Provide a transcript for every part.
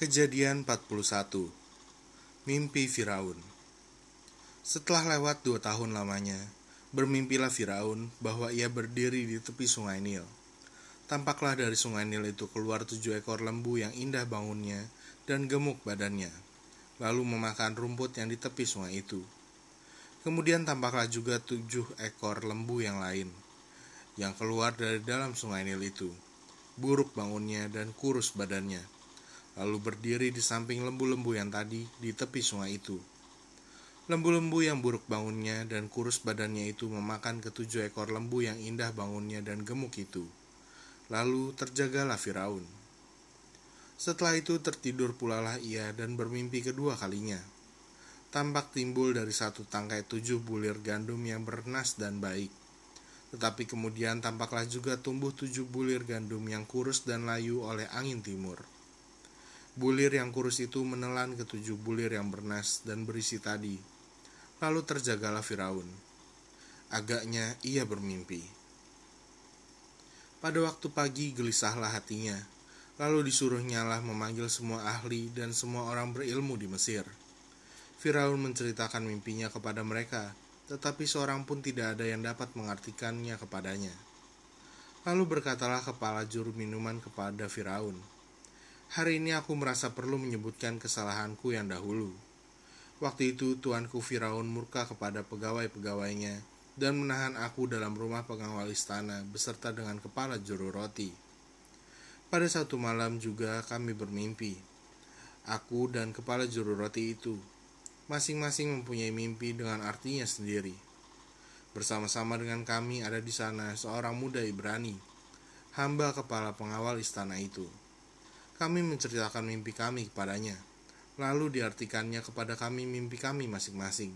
Kejadian 41 Mimpi Firaun Setelah lewat dua tahun lamanya, bermimpilah Firaun bahwa ia berdiri di tepi sungai Nil. Tampaklah dari sungai Nil itu keluar tujuh ekor lembu yang indah bangunnya dan gemuk badannya, lalu memakan rumput yang di tepi sungai itu. Kemudian tampaklah juga tujuh ekor lembu yang lain, yang keluar dari dalam sungai Nil itu, buruk bangunnya dan kurus badannya lalu berdiri di samping lembu-lembu yang tadi di tepi sungai itu. Lembu-lembu yang buruk bangunnya dan kurus badannya itu memakan ketujuh ekor lembu yang indah bangunnya dan gemuk itu. Lalu terjagalah Firaun. Setelah itu tertidur pulalah ia dan bermimpi kedua kalinya. Tampak timbul dari satu tangkai tujuh bulir gandum yang bernas dan baik. Tetapi kemudian tampaklah juga tumbuh tujuh bulir gandum yang kurus dan layu oleh angin timur. Bulir yang kurus itu menelan ketujuh bulir yang bernas dan berisi tadi. Lalu terjagalah Firaun. Agaknya ia bermimpi. Pada waktu pagi gelisahlah hatinya, lalu disuruh nyala memanggil semua ahli dan semua orang berilmu di Mesir. Firaun menceritakan mimpinya kepada mereka, tetapi seorang pun tidak ada yang dapat mengartikannya kepadanya. Lalu berkatalah kepala juru minuman kepada Firaun, Hari ini aku merasa perlu menyebutkan kesalahanku yang dahulu. Waktu itu tuanku Firaun murka kepada pegawai-pegawainya dan menahan aku dalam rumah pengawal istana beserta dengan kepala juru roti. Pada satu malam juga kami bermimpi. Aku dan kepala juru roti itu masing-masing mempunyai mimpi dengan artinya sendiri. Bersama-sama dengan kami ada di sana seorang muda Ibrani, hamba kepala pengawal istana itu. Kami menceritakan mimpi kami kepadanya, lalu diartikannya kepada kami mimpi kami masing-masing.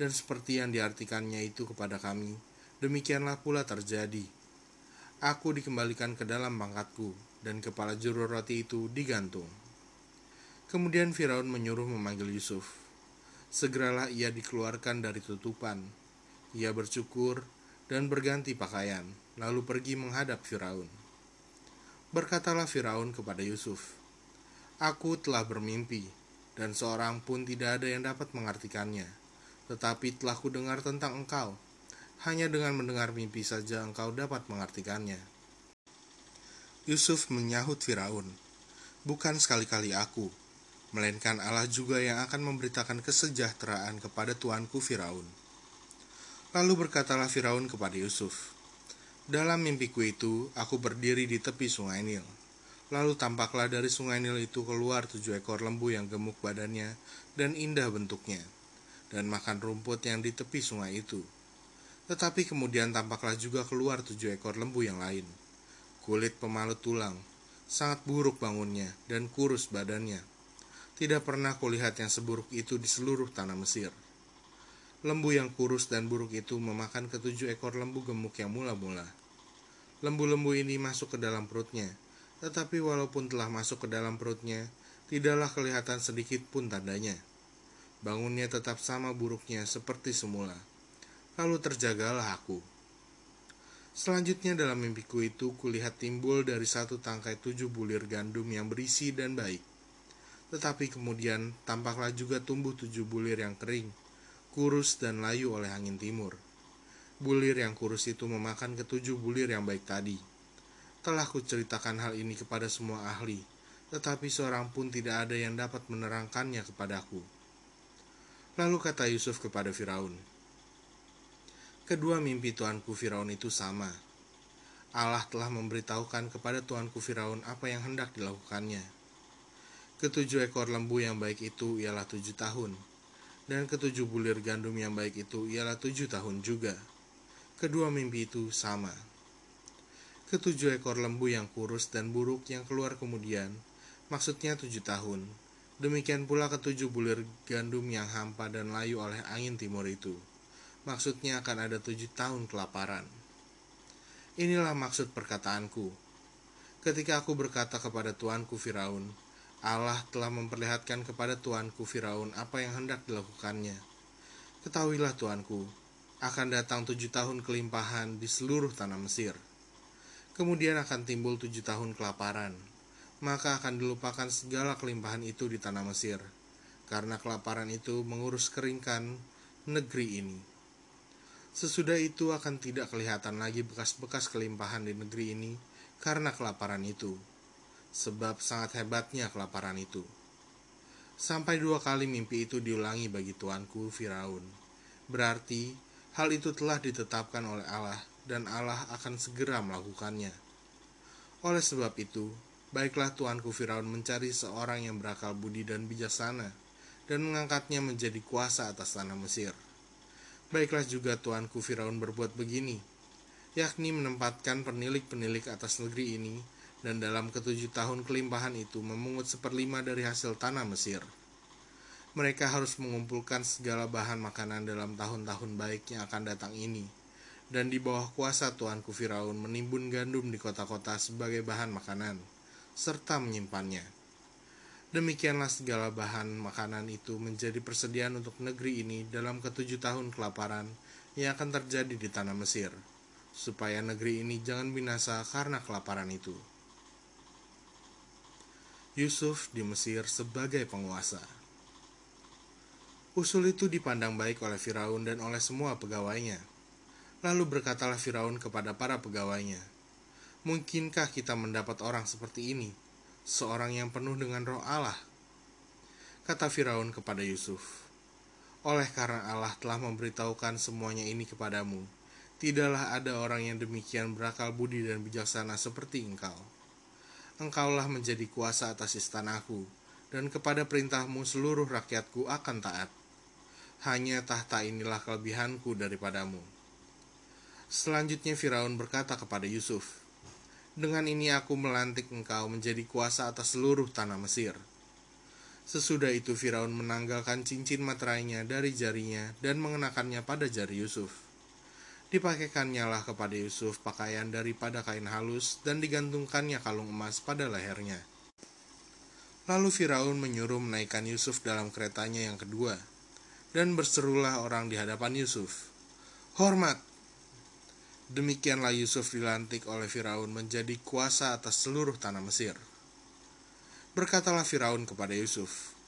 Dan seperti yang diartikannya itu kepada kami, demikianlah pula terjadi. Aku dikembalikan ke dalam pangkatku, dan kepala juru roti itu digantung. Kemudian Firaun menyuruh memanggil Yusuf. Segeralah ia dikeluarkan dari tutupan. Ia bercukur dan berganti pakaian, lalu pergi menghadap Firaun. Berkatalah Firaun kepada Yusuf, Aku telah bermimpi, dan seorang pun tidak ada yang dapat mengartikannya. Tetapi telah kudengar tentang engkau. Hanya dengan mendengar mimpi saja engkau dapat mengartikannya. Yusuf menyahut Firaun, Bukan sekali-kali aku, melainkan Allah juga yang akan memberitakan kesejahteraan kepada tuanku Firaun. Lalu berkatalah Firaun kepada Yusuf, dalam mimpiku itu, aku berdiri di tepi sungai Nil. Lalu tampaklah dari sungai Nil itu keluar tujuh ekor lembu yang gemuk badannya dan indah bentuknya, dan makan rumput yang di tepi sungai itu. Tetapi kemudian tampaklah juga keluar tujuh ekor lembu yang lain. Kulit pemalut tulang, sangat buruk bangunnya, dan kurus badannya. Tidak pernah kulihat yang seburuk itu di seluruh tanah Mesir. Lembu yang kurus dan buruk itu memakan ketujuh ekor lembu gemuk yang mula-mula Lembu-lembu ini masuk ke dalam perutnya, tetapi walaupun telah masuk ke dalam perutnya, tidaklah kelihatan sedikit pun tandanya. Bangunnya tetap sama buruknya seperti semula. Lalu terjagalah aku. Selanjutnya dalam mimpiku itu kulihat timbul dari satu tangkai tujuh bulir gandum yang berisi dan baik. Tetapi kemudian tampaklah juga tumbuh tujuh bulir yang kering, kurus dan layu oleh angin timur Bulir yang kurus itu memakan ketujuh bulir yang baik tadi. Telah kuceritakan hal ini kepada semua ahli, tetapi seorang pun tidak ada yang dapat menerangkannya kepadaku. Lalu kata Yusuf kepada Firaun, Kedua mimpi tuanku Firaun itu sama. Allah telah memberitahukan kepada tuanku Firaun apa yang hendak dilakukannya. Ketujuh ekor lembu yang baik itu ialah tujuh tahun, dan ketujuh bulir gandum yang baik itu ialah tujuh tahun juga. Kedua mimpi itu sama. Ketujuh ekor lembu yang kurus dan buruk yang keluar kemudian, maksudnya tujuh tahun. Demikian pula ketujuh bulir gandum yang hampa dan layu oleh angin timur itu. Maksudnya akan ada tujuh tahun kelaparan. Inilah maksud perkataanku. Ketika aku berkata kepada tuanku Firaun, Allah telah memperlihatkan kepada tuanku Firaun apa yang hendak dilakukannya. Ketahuilah tuanku, akan datang tujuh tahun kelimpahan di seluruh tanah Mesir. Kemudian akan timbul tujuh tahun kelaparan. maka akan dilupakan segala kelimpahan itu di tanah Mesir, karena kelaparan itu mengurus keringkan negeri ini. Sesudah itu akan tidak kelihatan lagi bekas-bekas kelimpahan di negeri ini karena kelaparan itu, sebab sangat hebatnya kelaparan itu. Sampai dua kali mimpi itu diulangi bagi tuanku Firaun. Berarti hal itu telah ditetapkan oleh Allah dan Allah akan segera melakukannya. Oleh sebab itu, baiklah tuanku Firaun mencari seorang yang berakal budi dan bijaksana dan mengangkatnya menjadi kuasa atas tanah Mesir. Baiklah juga tuanku Firaun berbuat begini, yakni menempatkan penilik-penilik atas negeri ini, dan dalam ketujuh tahun kelimpahan itu memungut seperlima dari hasil tanah Mesir. Mereka harus mengumpulkan segala bahan makanan dalam tahun-tahun baik yang akan datang ini, dan di bawah kuasa tuanku Firaun menimbun gandum di kota-kota sebagai bahan makanan, serta menyimpannya Demikianlah segala bahan makanan itu menjadi persediaan untuk negeri ini dalam ketujuh tahun kelaparan yang akan terjadi di tanah Mesir, supaya negeri ini jangan binasa karena kelaparan itu. Yusuf di Mesir sebagai penguasa. Usul itu dipandang baik oleh Firaun dan oleh semua pegawainya. Lalu berkatalah Firaun kepada para pegawainya, "Mungkinkah kita mendapat orang seperti ini?" seorang yang penuh dengan roh Allah. Kata Firaun kepada Yusuf, Oleh karena Allah telah memberitahukan semuanya ini kepadamu, tidaklah ada orang yang demikian berakal budi dan bijaksana seperti engkau. Engkaulah menjadi kuasa atas istanaku, dan kepada perintahmu seluruh rakyatku akan taat. Hanya tahta inilah kelebihanku daripadamu. Selanjutnya Firaun berkata kepada Yusuf, dengan ini aku melantik engkau menjadi kuasa atas seluruh tanah Mesir. Sesudah itu Firaun menanggalkan cincin materainya dari jarinya dan mengenakannya pada jari Yusuf. Dipakaikannya lah kepada Yusuf pakaian daripada kain halus dan digantungkannya kalung emas pada lehernya. Lalu Firaun menyuruh menaikkan Yusuf dalam keretanya yang kedua, dan berserulah orang di hadapan Yusuf, Hormat, Demikianlah Yusuf dilantik oleh Firaun menjadi kuasa atas seluruh tanah Mesir. Berkatalah Firaun kepada Yusuf,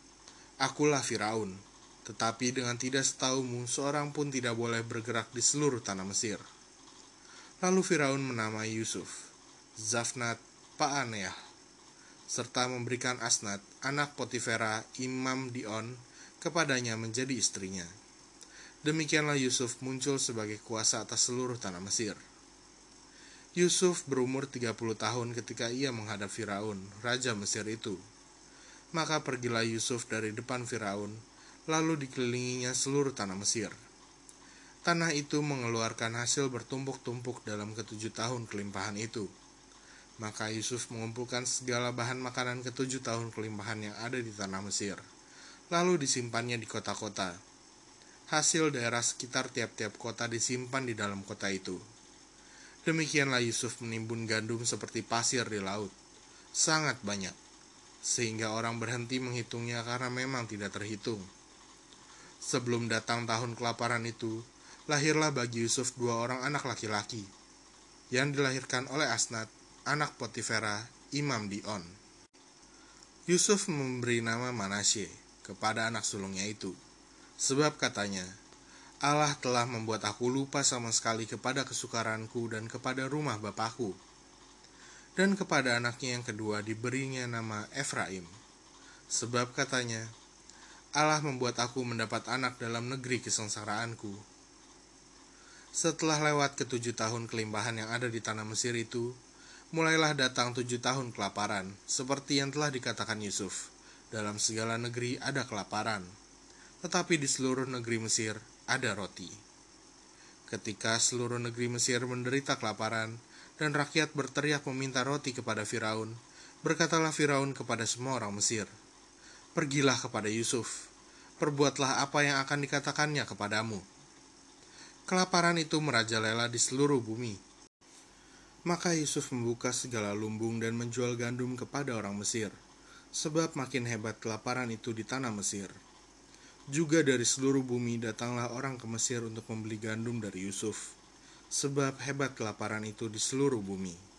Akulah Firaun, tetapi dengan tidak setahumu seorang pun tidak boleh bergerak di seluruh tanah Mesir. Lalu Firaun menamai Yusuf, Zafnat Paaneah, serta memberikan Asnat, anak Potifera, imam Dion, kepadanya menjadi istrinya. Demikianlah Yusuf muncul sebagai kuasa atas seluruh tanah Mesir. Yusuf berumur 30 tahun ketika ia menghadap Firaun, raja Mesir itu. Maka pergilah Yusuf dari depan Firaun, lalu dikelilinginya seluruh tanah Mesir. Tanah itu mengeluarkan hasil bertumpuk-tumpuk dalam ketujuh tahun kelimpahan itu. Maka Yusuf mengumpulkan segala bahan makanan ketujuh tahun kelimpahan yang ada di tanah Mesir, lalu disimpannya di kota-kota hasil daerah sekitar tiap-tiap kota disimpan di dalam kota itu. Demikianlah Yusuf menimbun gandum seperti pasir di laut, sangat banyak, sehingga orang berhenti menghitungnya karena memang tidak terhitung. Sebelum datang tahun kelaparan itu, lahirlah bagi Yusuf dua orang anak laki-laki, yang dilahirkan oleh Asnat, anak Potifera, imam Dion. Yusuf memberi nama Manasye kepada anak sulungnya itu, Sebab katanya, Allah telah membuat aku lupa sama sekali kepada kesukaranku dan kepada rumah bapakku. Dan kepada anaknya yang kedua diberinya nama Efraim. Sebab katanya, Allah membuat aku mendapat anak dalam negeri kesengsaraanku. Setelah lewat ketujuh tahun kelimpahan yang ada di tanah Mesir itu, mulailah datang tujuh tahun kelaparan, seperti yang telah dikatakan Yusuf. Dalam segala negeri ada kelaparan tetapi di seluruh negeri Mesir ada roti. Ketika seluruh negeri Mesir menderita kelaparan dan rakyat berteriak meminta roti kepada Firaun, berkatalah Firaun kepada semua orang Mesir, "Pergilah kepada Yusuf, perbuatlah apa yang akan dikatakannya kepadamu." Kelaparan itu merajalela di seluruh bumi. Maka Yusuf membuka segala lumbung dan menjual gandum kepada orang Mesir, sebab makin hebat kelaparan itu di tanah Mesir. Juga dari seluruh bumi datanglah orang ke Mesir untuk membeli gandum dari Yusuf, sebab hebat kelaparan itu di seluruh bumi.